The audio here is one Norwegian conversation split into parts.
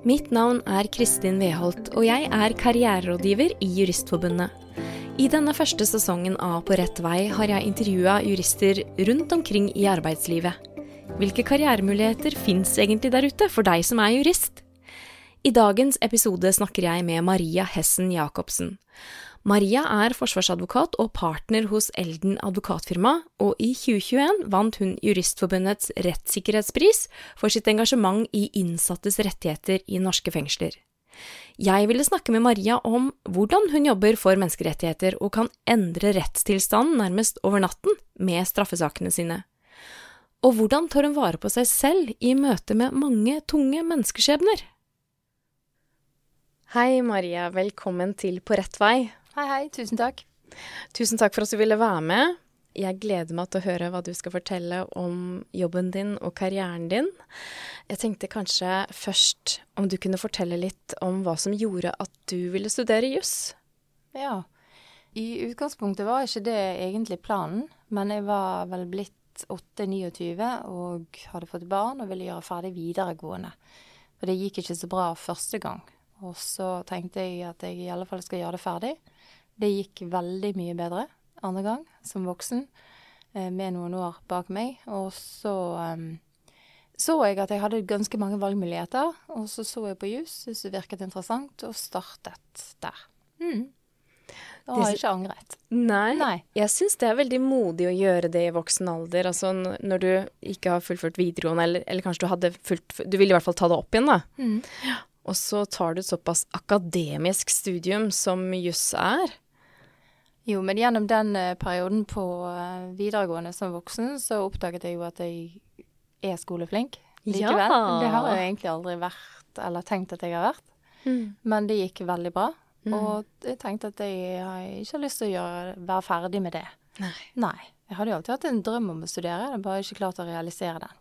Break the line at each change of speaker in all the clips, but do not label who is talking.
Mitt navn er Kristin Weholt, og jeg er karriererådgiver i Juristforbundet. I denne første sesongen av På rett vei har jeg intervjua jurister rundt omkring i arbeidslivet. Hvilke karrieremuligheter fins egentlig der ute for deg som er jurist? I dagens episode snakker jeg med Maria Hessen Jacobsen. Maria er forsvarsadvokat og partner hos Elden advokatfirma, og i 2021 vant hun Juristforbundets rettssikkerhetspris for sitt engasjement i innsattes rettigheter i norske fengsler. Jeg ville snakke med Maria om hvordan hun jobber for menneskerettigheter og kan endre rettstilstanden nærmest over natten med straffesakene sine. Og hvordan tar hun vare på seg selv i møte med mange tunge menneskeskjebner? Hei, Maria. Velkommen til På rett vei.
Hei, hei. Tusen takk.
Tusen takk for at du ville være med. Jeg gleder meg til å høre hva du skal fortelle om jobben din og karrieren din. Jeg tenkte kanskje først om du kunne fortelle litt om hva som gjorde at du ville studere juss?
Ja. I utgangspunktet var ikke det egentlig planen, men jeg var vel blitt 8-29 og hadde fått barn og ville gjøre ferdig videregående. For det gikk ikke så bra første gang. Og så tenkte jeg at jeg i alle fall skal gjøre det ferdig. Det gikk veldig mye bedre andre gang, som voksen, eh, med noen år bak meg. Og så um, så jeg at jeg hadde ganske mange valgmuligheter, og så så jeg på jus, syntes det virket interessant, og startet der. Mm. Da har ikke angret.
Nei.
Nei.
Jeg syns det er veldig modig å gjøre det i voksen alder. Altså når du ikke har fullført videregående, eller, eller kanskje du hadde fulgt Du ville i hvert fall ta det opp igjen, da.
Mm.
Og så tar du et såpass akademisk studium som juss er.
Jo, men gjennom den eh, perioden på eh, videregående som voksen, så oppdaget jeg jo at jeg er skoleflink likevel.
Ja.
Det har jeg egentlig aldri vært, eller tenkt at jeg har vært. Men det gikk veldig bra.
Mm.
Og jeg tenkte at jeg har ikke lyst til å gjøre, være ferdig med det.
Nei.
Nei. Jeg hadde jo alltid hatt en drøm om å studere, jeg hadde bare ikke klart å realisere den.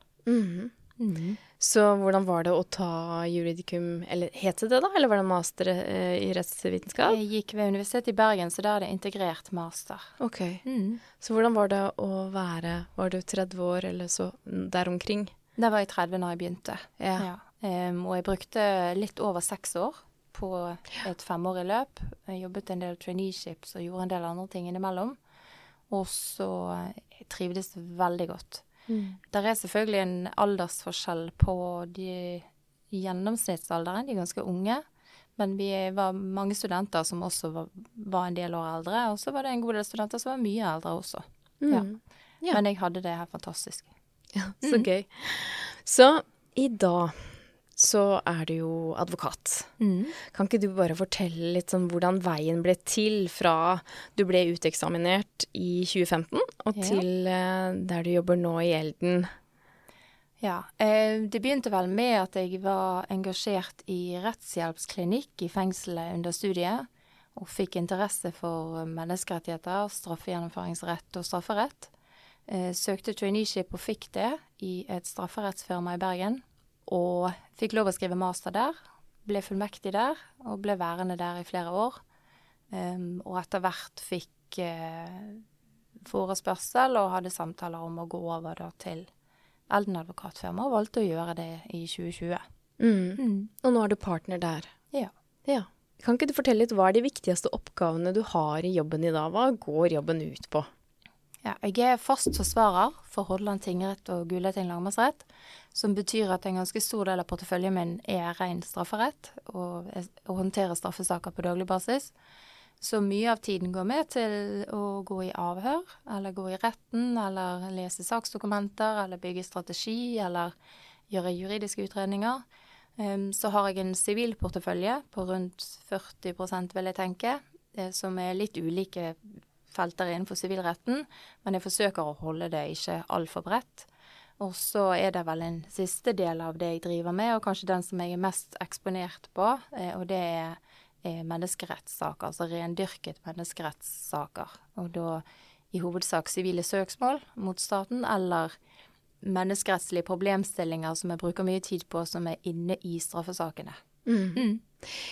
Mhm. Så hvordan var det å ta juridikum, eller het det det da, eller var det master eh, i rettsvitenskap?
Jeg gikk ved Universitetet i Bergen, så der er det integrert master.
Ok. Så hvordan var det å være, var du 30 år eller så der omkring?
Da var jeg 30 når jeg begynte.
Ja.
Ja. Um, og jeg brukte litt over seks år på et femårig løp. Jeg jobbet en del traineeships og gjorde en del andre ting innimellom. Og så eh, trivdes veldig godt. Det er selvfølgelig en aldersforskjell på de gjennomsnittsalderen. De er ganske unge. Men vi var mange studenter som også var, var en del år eldre. Og så var det en god del studenter som var mye eldre også.
Mm. Ja.
Men jeg hadde det her fantastisk.
Ja, så gøy. Så i dag så er du jo advokat. Kan ikke du bare fortelle litt om hvordan veien ble til fra du ble uteksaminert i 2015 og
Ja.
til eh, der du jobber nå i Elden?
Ja, eh, det begynte vel med at jeg var engasjert i rettshjelpsklinikk i fengselet under studiet, og fikk interesse for menneskerettigheter, straffegjennomføringsrett og strafferett. Eh, søkte traineeship og fikk det i et strafferettsfirma i Bergen, og fikk lov å skrive master der. Ble fullmektig der, og ble værende der i flere år. Um, og etter hvert fikk uh, forespørsel og hadde samtaler om å gå over da til Elden advokatfirma, og valgte å gjøre det i 2020.
Mm. Og nå er du partner der.
Ja.
Ja. Kan ikke du fortelle litt hva er de viktigste oppgavene du har i jobben i dag? Hva går jobben ut på?
Ja. Jeg er fast forsvarer for Hordaland tingrett og Gulating lagmannsrett, som betyr at en ganske stor del av porteføljen min er ren strafferett, og og håndterer straffesaker på daglig basis. Så mye av tiden går med til å gå i avhør, eller gå i retten, eller lese saksdokumenter, eller bygge strategi, eller gjøre juridiske utredninger. Så har jeg en sivil portefølje på rundt 40% vil jeg tenke, eh, som er litt ulike felter innenfor sivilretten, men jeg forsøker å holde det ikke altfor bredt. Og så er det vel en siste del av det jeg driver med, og kanskje den som jeg er mest eksponert på, eh, og det er menneskerettssaker, altså rendyrket menneskerettssaker. Og da i hovedsak sivile søksmål mot staten, eller menneskerettslige problemstillinger som jeg bruker mye tid på, som er inne i straffesakene. Mm.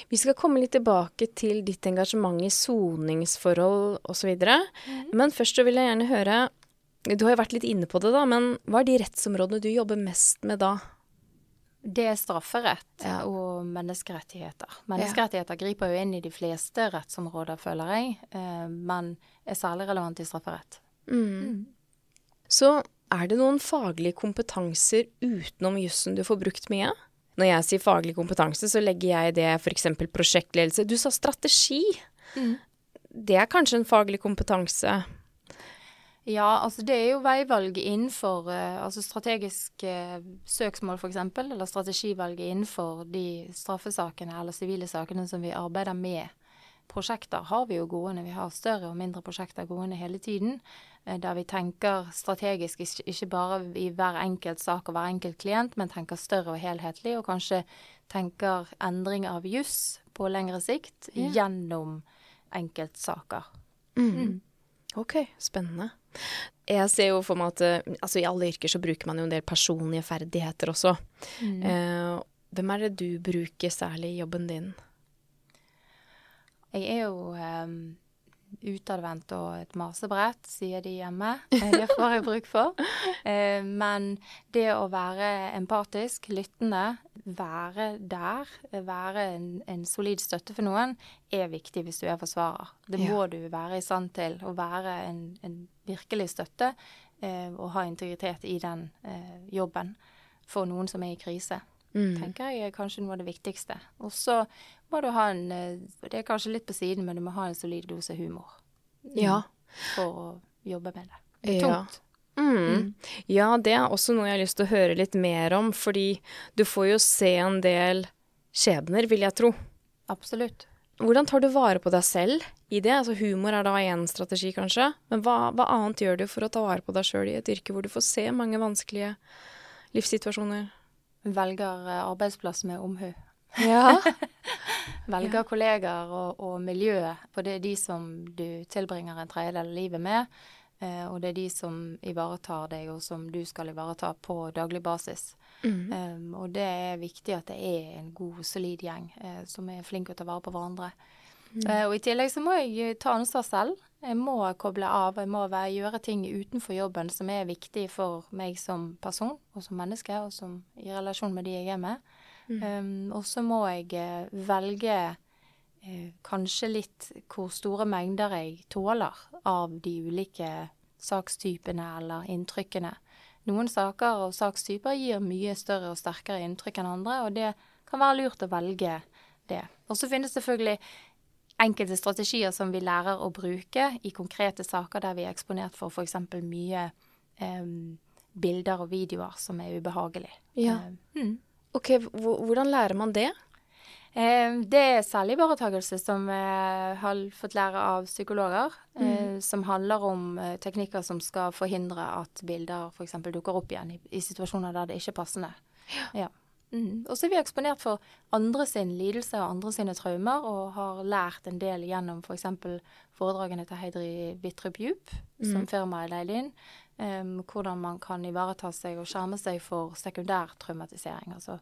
Vi skal komme litt tilbake til ditt engasjement i soningsforhold osv. Men først så vil jeg gjerne høre Du har jo vært litt inne på det, da, men hva er de rettsområdene du jobber mest med da?
Det er strafferett
Ja.
og menneskerettigheter. Menneskerettigheter griper jo inn i de fleste rettsområder, føler jeg, eh, men er særlig relevant i strafferett.
Mm. Så er det noen faglige kompetanser utenom jussen du får brukt mye? Når jeg sier faglig kompetanse, så legger jeg i det f.eks. prosjektledelse. Du sa strategi. Det er kanskje en faglig kompetanse.
Ja, altså det er jo veivalg innenfor eh, altså strategiske eh, søksmål f.eks., eller strategivalg innenfor de straffesakene eller sivile sakene som vi arbeider med. Prosjekter har vi jo gående, vi har større og mindre prosjekter gående hele tiden. Eh, Der vi tenker strategisk, ikke- bare i hver enkelt sak og hver enkelt klient, men tenker større og helhetlig, og kanskje tenker endring av juss på lengre sikt
Ja.
gjennom enkeltsaker.
Ok, spennende. Jeg ser jo for meg at eh, altså, i alle yrker så bruker man jo en del personlige ferdigheter også. Eh, hvem er det du bruker særlig i jobben din?
Jeg er jo um, utadvendt og et masebrett, sier de hjemme. Eh, Det får jeg bruk for. Eh, men det å være empatisk, lyttende, være der, være en, en solid støtte for noen, er viktig hvis du er forsvarer. Det må du være i stand til. Å være en, en virkelig støtte eh, og ha integritet i den jobben for noen som er i krise tenker jeg er kanskje noe av det viktigste. Og så må du ha en eh, Det er kanskje litt på siden, men du må ha en solid dose humor
Ja.
for å jobbe med det. Det er
Ja.
tungt.
Mm. Ja, det er også noe jeg har lyst til å høre litt mer om, fordi du får jo se en del skjebner, vil jeg tro.
Absolutt.
Hvordan tar du vare på deg selv i det? Altså Humor er da én strategi, kanskje. Men hva, hva annet gjør du for å ta vare på deg sjøl i et yrke hvor du får se mange vanskelige livssituasjoner?
Velger eh, arbeidsplass med omhu.
Ja.
Velger kollegaer og, og miljøet, for det er de som du tilbringer en tredjedel av livet med. Eh, og det er de som ivaretar deg, og som du skal ivareta på daglig basis. Um, og det er viktig at det er en god, solid gjeng eh, som er flinke til å ta vare på hverandre. Eh, og i tillegg så må jeg eh, ta ansvar selv. Jeg må koble av. Jeg må være, gjøre ting utenfor jobben som er viktig for meg som person og som menneske, og som i relasjon med de jeg er med. Um, og så må jeg eh, velge uh, kanskje litt hvor store mengder jeg tåler av de ulike sakstypene eller inntrykkene. Noen saker og sakstyper gir mye større og sterkere inntrykk enn andre, og det kan være lurt å velge det. Og så finnes selvfølgelig enkelte strategier som vi lærer å bruke i konkrete saker der vi er eksponert for f.eks. mye em, bilder og videoer som er ubehagelig.
Ja.
Eh, mm.
Ok, hvordan lærer man det?
Eh, Det er selvivaretakelse som jeg har fått lære av psykologer, eh, som handler om eh, teknikker som skal forhindre at bilder f.eks. dukker opp igjen i, i situasjoner der det ikke er passende. Ja. Mm. Og så er vi eksponert for andre sin lidelse og andre sine traumer, og har lært en del gjennom f.eks. For foredragene til Heidri Wittrup Djup, som firmaet leide inn. Um, hvordan man kan ivareta seg og skjerme seg for sekundær traumatisering. Altså.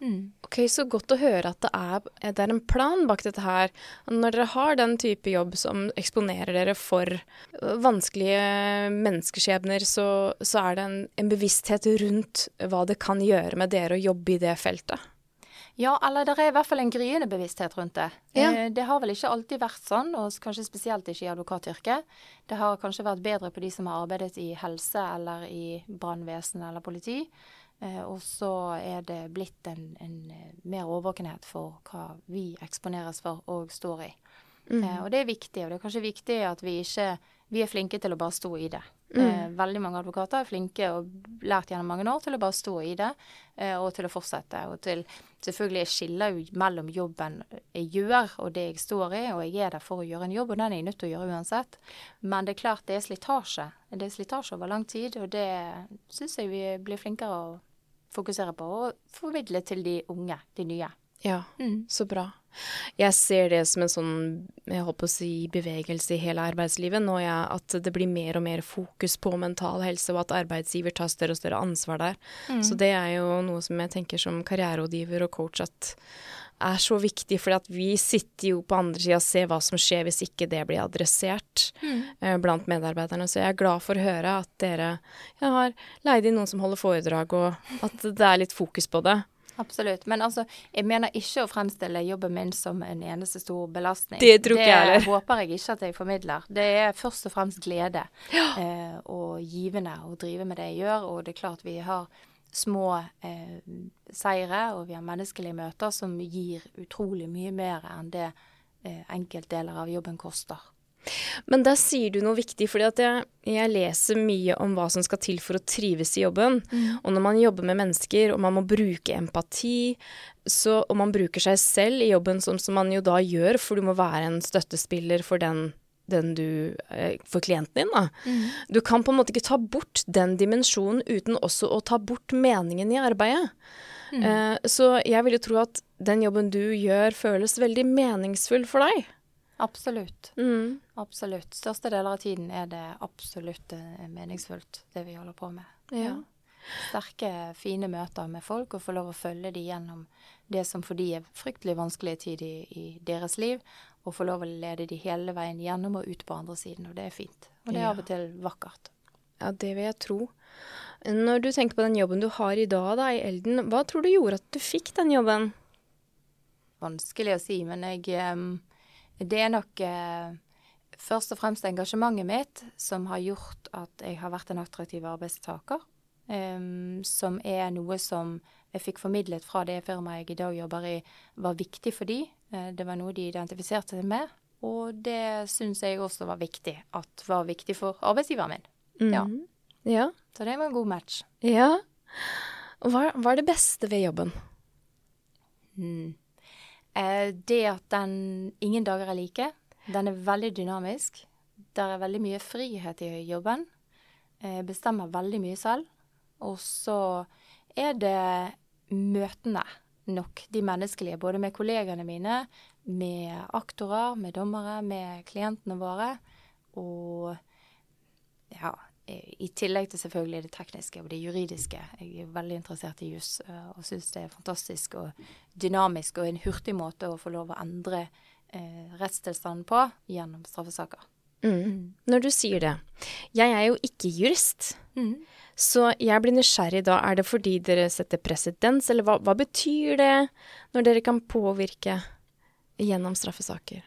Mm.
Ok, Så godt å høre at det er, det er en plan bak dette her. Når dere har den type jobb som eksponerer dere for øh, vanskelige menneskeskjebner, så, så er det en, en bevissthet rundt hva det kan gjøre med dere å jobbe i det feltet.
Ja, eller det er i hvert fall en gryende bevissthet rundt det.
Ja.
Eh, Det har vel ikke alltid vært sånn, og kanskje spesielt ikke i advokatyrket. Det har kanskje vært bedre på de som har arbeidet i helse eller i brannvesen eller politi. Eh, Og så er det blitt en, en eh, mer årvåkenhet for hva vi eksponeres for og står i. Eh, Og det er viktig, og det er kanskje viktig at vi ikke vi er flinke til å bare stå i det. Eh, veldig mange advokater er flinke og lært gjennom mange år til å bare stå i det, eh, og til å fortsette. Og til Selvfølgelig, jeg skiller jo mellom jobben jeg gjør og det jeg står i, og jeg er der for å gjøre en jobb, og den er jeg nødt til å gjøre uansett. Men det er klart det er slitasje. Det er slitasje over lang tid, og det syns jeg vi blir flinkere å fokusere på, å formidle til de unge, de nye.
Ja, så bra. Jeg ser det som en sånn jeg på å si, bevegelse i hele arbeidslivet nå, ja, at det blir mer og mer fokus på mental helse, og at arbeidsgiver tar større og større ansvar der. Så det er jo noe som jeg tenker som karriererådgiver og coach at, er så viktig, for vi sitter jo på andre sida og ser hva som skjer hvis ikke det blir adressert mm. eh, blant medarbeiderne. Så jeg er glad for å høre at dere har leid inn noen som holder foredrag, og at det er litt fokus på det.
Absolutt. Men altså, jeg mener ikke å fremstille jobben min som en eneste stor belastning.
Det tror ikke jeg heller.
Det håper jeg ikke at jeg formidler. Det er først og fremst glede ja. eh, og givende å drive med det jeg gjør. Og det er klart vi har små eh, seire, og vi har menneskelige møter som gir utrolig mye mer enn det eh, enkeltdeler av jobben koster.
Men der sier du noe viktig, fordi at jeg, jeg, leser mye om hva som skal til for å trives i jobben. Mm. Og når man jobber med mennesker, og man må bruke empati, så, og man bruker seg selv i jobben, som, som, man jo da gjør, for du må være en støttespiller for den, den du eh, For klienten din, da. Mm. Du kan på en måte ikke ta bort den dimensjonen uten også å ta bort meningen i arbeidet. Mm. Eh, så jeg vil jo tro at den jobben du gjør, føles veldig meningsfull for deg.
Absolutt. Mm. Absolutt. Største deler av tiden er det absolutt eh, meningsfullt, det vi holder på med. Ja. ja. Sterke, fine møter med folk, og få lov å følge de gjennom det som for de er fryktelig vanskelige tid i, i, deres liv, og få lov å lede de hele veien gjennom og ut på andre siden. Og det er fint. Og det er av og til vakkert.
Ja, det vil jeg tro. Når du tenker på den jobben du har i dag da, i Elden, hva tror du gjorde at du fikk den jobben?
Vanskelig å si, men jeg det er nok eh, først og fremst engasjementet mitt som har gjort at jeg har vært en attraktiv arbeidstaker. Um, som er noe som jeg fikk formidlet fra det firmaet jeg i dag jobber i, var viktig for de. Uh, det var noe de identifiserte seg med. Og det syns jeg også var viktig at var viktig for arbeidsgiveren min. Mm. Ja. ja. Så det var en god match.
Ja. Hva, hva er det beste ved jobben?
Mm. Uh, det at den ingen dager er like. Den er veldig dynamisk. Der er veldig mye frihet i jobben. Jeg eh, bestemmer veldig mye selv. Og så er det møtene nok, de menneskelige. Både med kollegene mine, med aktorer, med dommere, med klientene våre. Og ja, i tillegg til selvfølgelig det tekniske og det juridiske. Jeg er veldig interessert i juss eh, og syns det er fantastisk og dynamisk og en hurtig måte å få lov å endre eh, rettstilstanden på gjennom straffesaker.
Mm. Mm. Når du sier det. Jeg er jo ikke jurist. Mm. Så jeg blir nysgjerrig da. Er det fordi dere setter presedens, eller hva, hva betyr det når dere kan påvirke gjennom straffesaker?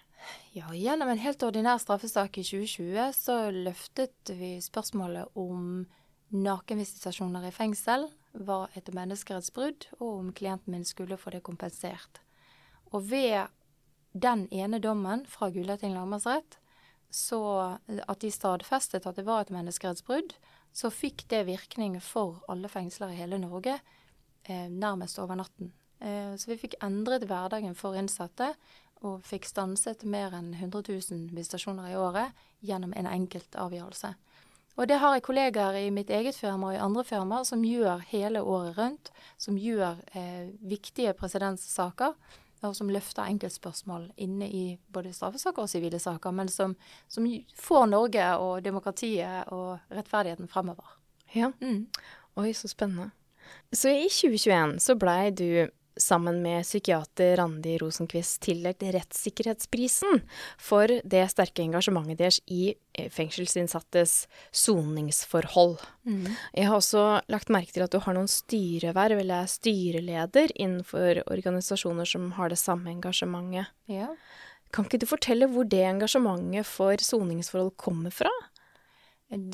Ja, gjennom en helt ordinær straffesak i 2020 så løftet vi spørsmålet om nakenvisitasjoner i fengsel var et menneskerettsbrudd, og om klienten min skulle få det kompensert. Og ved den ene dommen fra Gulating lagmannsrett, så at de stadfestet at det var et menneskerettsbrudd, så fikk det virkning for alle fengsler i hele Norge eh, nærmest over natten. Eh, så vi fikk endret hverdagen for innsatte og fikk stanset mer enn 100 000 visitasjoner i året gjennom en enkelt avgjørelse. Og det har jeg kollegaer i mitt eget firma og i andre firmaer som gjør hele året rundt. Som gjør eh, viktige presedenssaker, og som løfter enkeltspørsmål inne i både straffesaker og sivile saker, men som, som, får Norge og demokratiet og rettferdigheten fremover.
Ja. Mm. Oi, så spennende. Så i 2021 så blei du sammen med psykiater Randi Rosenquist tildelt Rettssikkerhetsprisen for det sterke engasjementet deres i eh, fengselsinnsattes soningsforhold. Mm. Jeg har også lagt merke til at du har noen styreverv, eller er styreleder, innenfor organisasjoner som har det samme engasjementet. Ja. Kan ikke du fortelle hvor det engasjementet for soningsforhold kommer fra?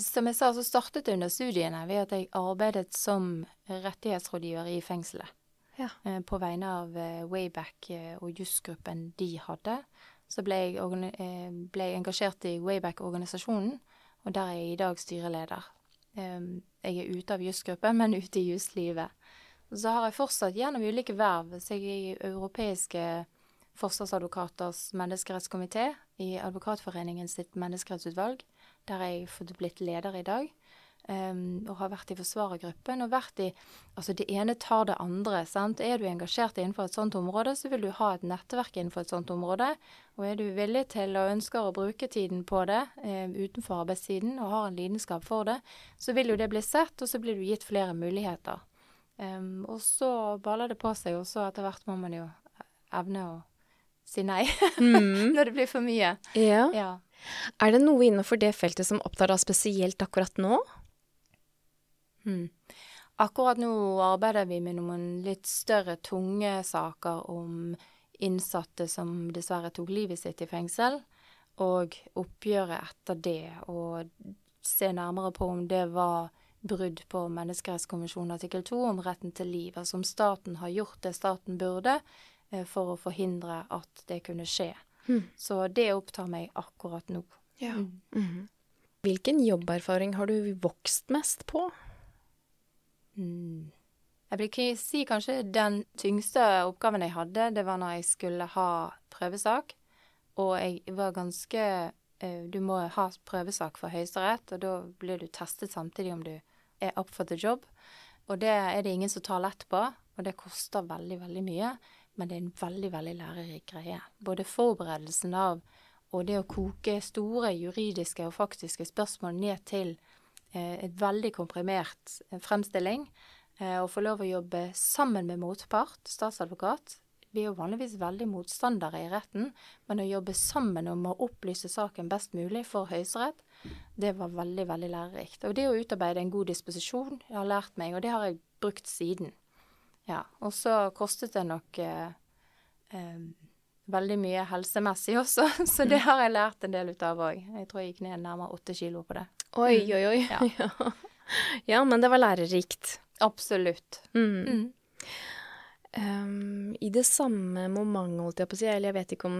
Som jeg sa, så startet det under studiene ved at jeg arbeidet som rettighetsrådgiver i fengselet ja. Eh, på vegne av eh, Wayback eh, og jusgruppen de hadde. Så ble jeg, ble jeg engasjert i Wayback-organisasjonen, og der er jeg i dag styreleder. Jeg er ute av jusgruppen, men ute i juslivet. Så har jeg fortsatt gjennom ulike verv. Så jeg er i Europeiske forsvarsadvokaters menneskerettskomité, i Advokatforeningen sitt menneskerettsutvalg. Der er jeg fått blitt leder i dag. Um, og har vært i forsvarergruppen og vært i Altså, det ene tar det andre. sant? Er du engasjert innenfor et sånt område, så vil du ha et nettverk innenfor et sånt område. Og er du villig til og ønsker å bruke tiden på det um, utenfor arbeidstiden og har en lidenskap for det, så vil jo det bli sett, og så blir du gitt flere muligheter. Um, og så baller det på seg, og så etter hvert må man jo evne å si nei
Mm.
når det blir for mye.
Ja.
Ja.
Er det noe innenfor det feltet som opptar deg spesielt akkurat nå?
Mm. Akkurat nå arbeider vi med noen litt større, tunge saker om innsatte som dessverre tok livet sitt i fengsel, og oppgjøret etter det, og se nærmere på om det var brudd på menneskerettskonvensjonen artikkel 2 om retten til liv. Altså om staten har gjort det staten burde eh, for å forhindre at det kunne skje.
Mm.
Så det opptar meg akkurat nå.
Ja.
Mm.
Hvilken jobberfaring har du vokst mest på?
Mm. Jeg vil si kanskje den tyngste oppgaven jeg hadde, det var når jeg skulle ha prøvesak. Og jeg var ganske eh, Du må ha prøvesak for Høyesterett, og da blir du testet samtidig om du er up for the job. Og det er det ingen som tar lett på, og det koster veldig, veldig mye. Men det er en veldig, veldig lærerik greie. Både forberedelsen av og det å koke store juridiske og faktiske spørsmål ned til et veldig komprimert eh, fremstilling. Å få lov å jobbe sammen med motpart, statsadvokat. Vi er jo vanligvis veldig motstandere i retten, men å jobbe sammen om å opplyse saken best mulig for Høyesterett, det var veldig, veldig lærerikt. Og det å utarbeide en god disposisjon jeg har lært meg, og det har jeg brukt siden. Ja, Og så kostet det nok eh, eh, veldig mye helsemessig også, så det har jeg lært en del ut av òg. Jeg tror jeg gikk ned nærmere åtte kilo på det.
Oi,
Mm.
oi, oi.
Ja.
Ja. ja, men det var lærerikt.
Absolutt.
Mm. Ehm, I det samme moment, holdt jeg på å si, eller jeg vet ikke om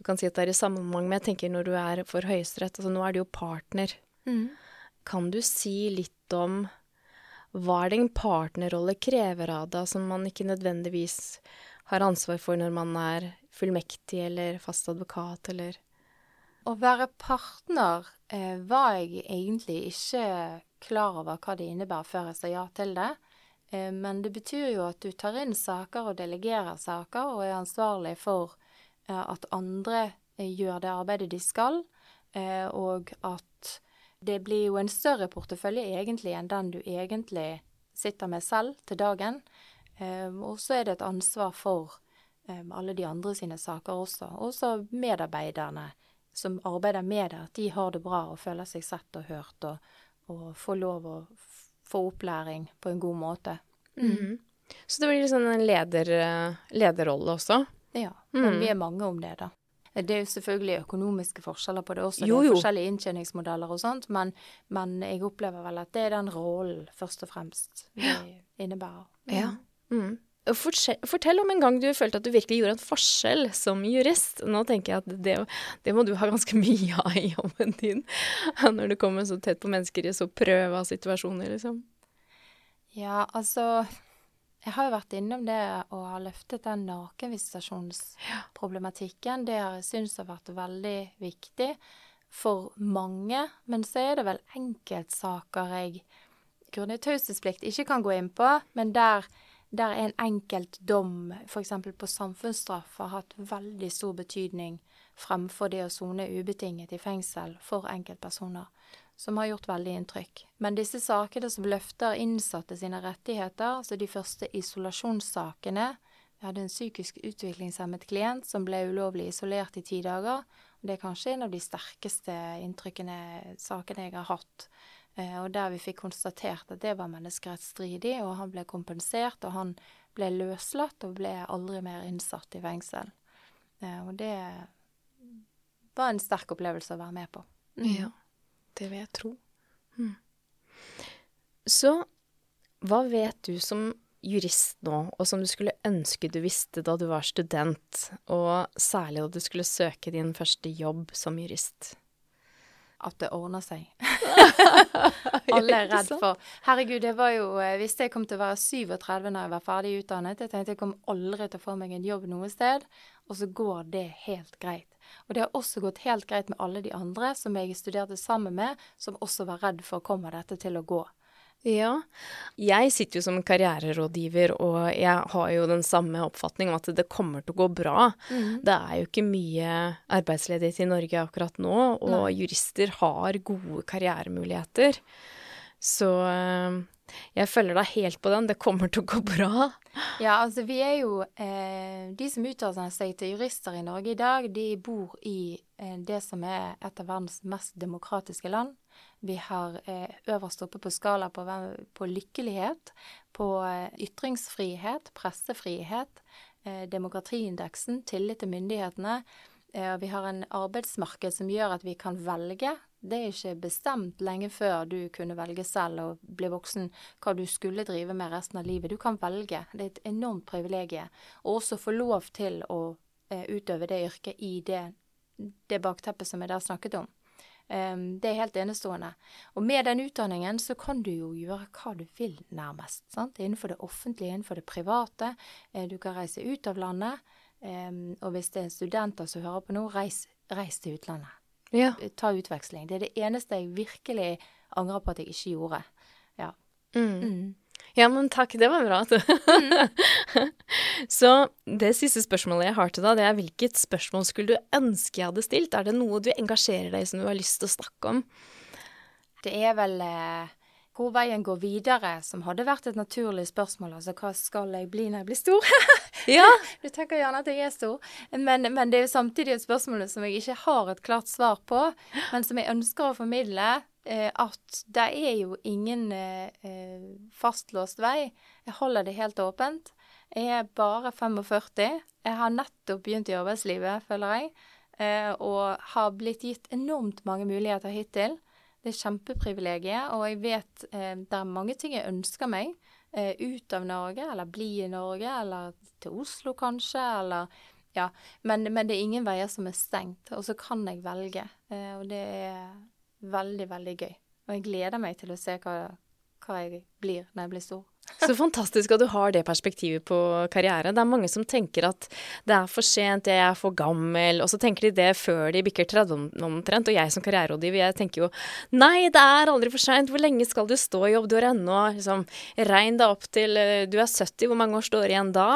du kan si at det er i samme moment, men jeg tenker når du er for Høyesterett, altså nå er du jo partner.
Mm.
Kan du si litt om hva er det en partnerrolle krever av deg, som man ikke nødvendigvis har ansvar for når man er fullmektig eller fast advokat, eller
Å være partner eh, var jeg egentlig ikke klar over hva det innebærer før jeg sa ja til det. Eh, men det betyr jo at du tar inn saker og delegerer saker, og er ansvarlig for eh, at andre eh, gjør det arbeidet de skal, eh, og at det blir jo en større portefølje egentlig enn den du egentlig sitter med selv til dagen. Eh, og så er det et ansvar for alle de andre sine saker også. Også medarbeiderne som arbeider med det, at de har det bra og føler seg sett og hørt, og, og får lov å få opplæring på en god måte.
Mhm. Så det blir liksom en leder, eh, lederrolle også?
Ja,
Mm.
men vi er mange om det, da. Det er jo selvfølgelig økonomiske forskjeller på det også,
Jo,
det er
jo.
forskjellige inntjeningsmodeller og sånt, men, men jeg opplever vel at det er den rollen først og fremst det innebærer.
Ja. Mm. Fortell, om en gang du følte at du virkelig gjorde en forskjell som jurist. Nå tenker jeg at det, det må du ha ganske mye av i jobben din, når du kommer så tett på mennesker i så prøva situasjoner, liksom.
Ja, altså Jeg har jo vært innom det og har løftet den nakenvisitasjonsproblematikken. Det har jeg syntes har vært veldig viktig for mange. Men så er det vel enkeltsaker jeg grunnet taushetsplikt ikke kan gå inn på, men der, der en enkelt dom, f.eks. på samfunnsstraff, har hatt veldig stor betydning fremfor det å sone ubetinget i fengsel for enkeltpersoner som har gjort veldig inntrykk. Men disse sakene som løfter innsatte sine rettigheter, altså de første isolasjonssakene Vi hadde en psykisk utviklingshemmet klient som ble ulovlig isolert i ti dager. Det er kanskje en av de sterkeste inntrykkene, sakene jeg har hatt. Eh, og der vi fikk konstatert at det var menneskerettsstridig, og han ble kompensert, og han ble løslatt og ble aldri mer innsatt i fengsel. Eh, og det var en sterk opplevelse å være med på. Mm.
Ja, det vil jeg tro. Mm. Så hva vet du som jurist nå, og som du skulle ønske du visste da du var student, og særlig da du skulle søke din første jobb som jurist?
At det ordner seg. Alle er redd for Herregud, det var jo Hvis Visste jeg kom til å være 37 når jeg var ferdig utdannet. Jeg tenkte jeg kom aldri til å få meg en jobb noe sted. Og så går det helt greit. Og det har også gått helt greit med alle de andre som jeg studerte sammen med, som også var redd for kommer dette til å gå.
Ja. Jeg sitter jo som karriererådgiver, og jeg har jo den samme oppfatning om at det kommer til å gå bra. Det er jo ikke mye arbeidsledighet i Norge akkurat nå, og
Nei.
jurister har gode karrieremuligheter. Så eh, Jeg følger deg helt på den. Det kommer til å gå bra.
Ja, altså vi er jo eh, De som utdanner seg til jurister i Norge i dag, de bor i eh, det som er et av verdens mest demokratiske land. Vi har eh, øverst oppe på skala på, på lykkelighet, på eh, ytringsfrihet, pressefrihet, eh, demokratiindeksen, tillit til myndighetene. Vi har en arbeidsmarked som gjør at vi kan velge. Det er ikke bestemt lenge før du kunne velge selv og bli voksen hva du skulle drive med resten av livet. Du kan velge. Det er et enormt privilegium. Og også få lov til å utøve det yrket i det, det bakteppet som jeg der snakket om. Det er helt enestående. Og med den utdanningen så kan du jo gjøre hva du vil, nærmest. Sant? Innenfor det offentlige, innenfor det private. Eh, du kan reise ut av landet. Og hvis det er studenter som hører på nå, reis, reis til utlandet.
Ja.
Ta utveksling. Det er det eneste jeg virkelig angrer på at jeg ikke gjorde. Ja.
Mm. Mm. Ja, men takk, det var bra. Mm. Så det siste spørsmålet jeg har til deg, det er hvilket spørsmål skulle du ønske jeg hadde stilt? Er det noe du engasjerer deg i som du har lyst til å snakke om?
Det er vel eh, hvor veien går videre, som hadde vært et naturlig spørsmål. Altså hva skal jeg bli når jeg blir stor?
ja.
Du tenker gjerne at jeg er stor, men, men, det er jo samtidig et spørsmål som jeg ikke har et klart svar på, men som jeg ønsker å formidle. Eh, at det er jo ingen eh, eh fastlåst vei. Jeg holder det helt åpent. Jeg er bare 45. Jeg har nettopp begynt i arbeidslivet, føler jeg, og har blitt gitt enormt mange muligheter hittil. Det er kjempeprivilegiet, og jeg vet det er mange ting jeg ønsker meg. Ut av Norge, eller bli i Norge, eller til Oslo kanskje, eller Ja. Men, men, det er ingen veier som er stengt, og så kan jeg velge. Og det er veldig, veldig gøy. Og jeg gleder meg til å se hva, hva jeg blir når jeg blir stor.
Så fantastisk at du har det perspektivet på karriere. Det er mange som tenker at det er for sent, jeg er for gammel, og så tenker de det før de bikker 30 omtrent. Og jeg som karriererådgiver, jeg tenker jo nei, det er aldri for seint, hvor lenge skal du stå i jobb? Du har ennå liksom regn deg opp til eh, du er 70, hvor mange år står igjen da?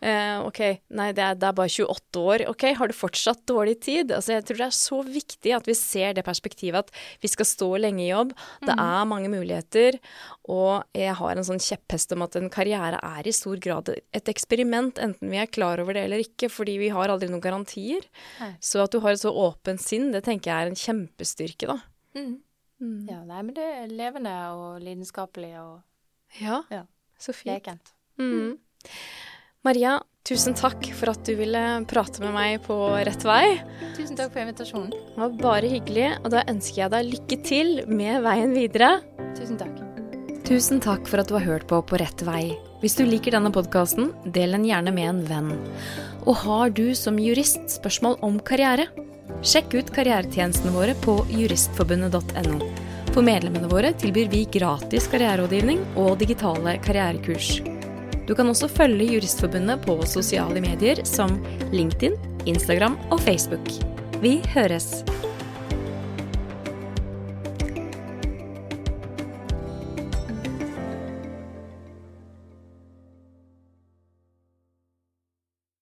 Uh, OK, nei, det er, det er, bare 28 år. OK, har du fortsatt dårlig tid? Altså, jeg tror det er så viktig at vi ser det perspektivet at vi skal stå lenge i jobb. Det mm. er mange muligheter, og jeg har en sånn kjepphest om at en karriere er i stor grad et eksperiment, enten vi er klar over det eller ikke, fordi vi har aldri noen garantier. Nei. Så at du har et så åpent sinn, det tenker jeg er en kjempestyrke, da.
Mm. Mm. Ja, nei, men det er levende og lidenskapelig og
Ja, ja. så fint.
Lekent.
Mm. Maria, tusen takk for at du ville prate med meg på rett vei.
Tusen takk for invitasjonen.
Det var bare hyggelig, og da ønsker jeg deg lykke til med veien videre.
Tusen takk.
Tusen takk for at du har hørt på På rett vei. Hvis du liker denne podkasten, del den gjerne med en venn. Og har du som jurist spørsmål om karriere? Sjekk ut karrieretjenestene våre på juristforbundet.no. For medlemmene våre tilbyr vi gratis karriererådgivning og digitale karrierekurs. Du kan også følge Juristforbundet på sosiale medier som LinkedIn, Instagram og Facebook. Vi høres!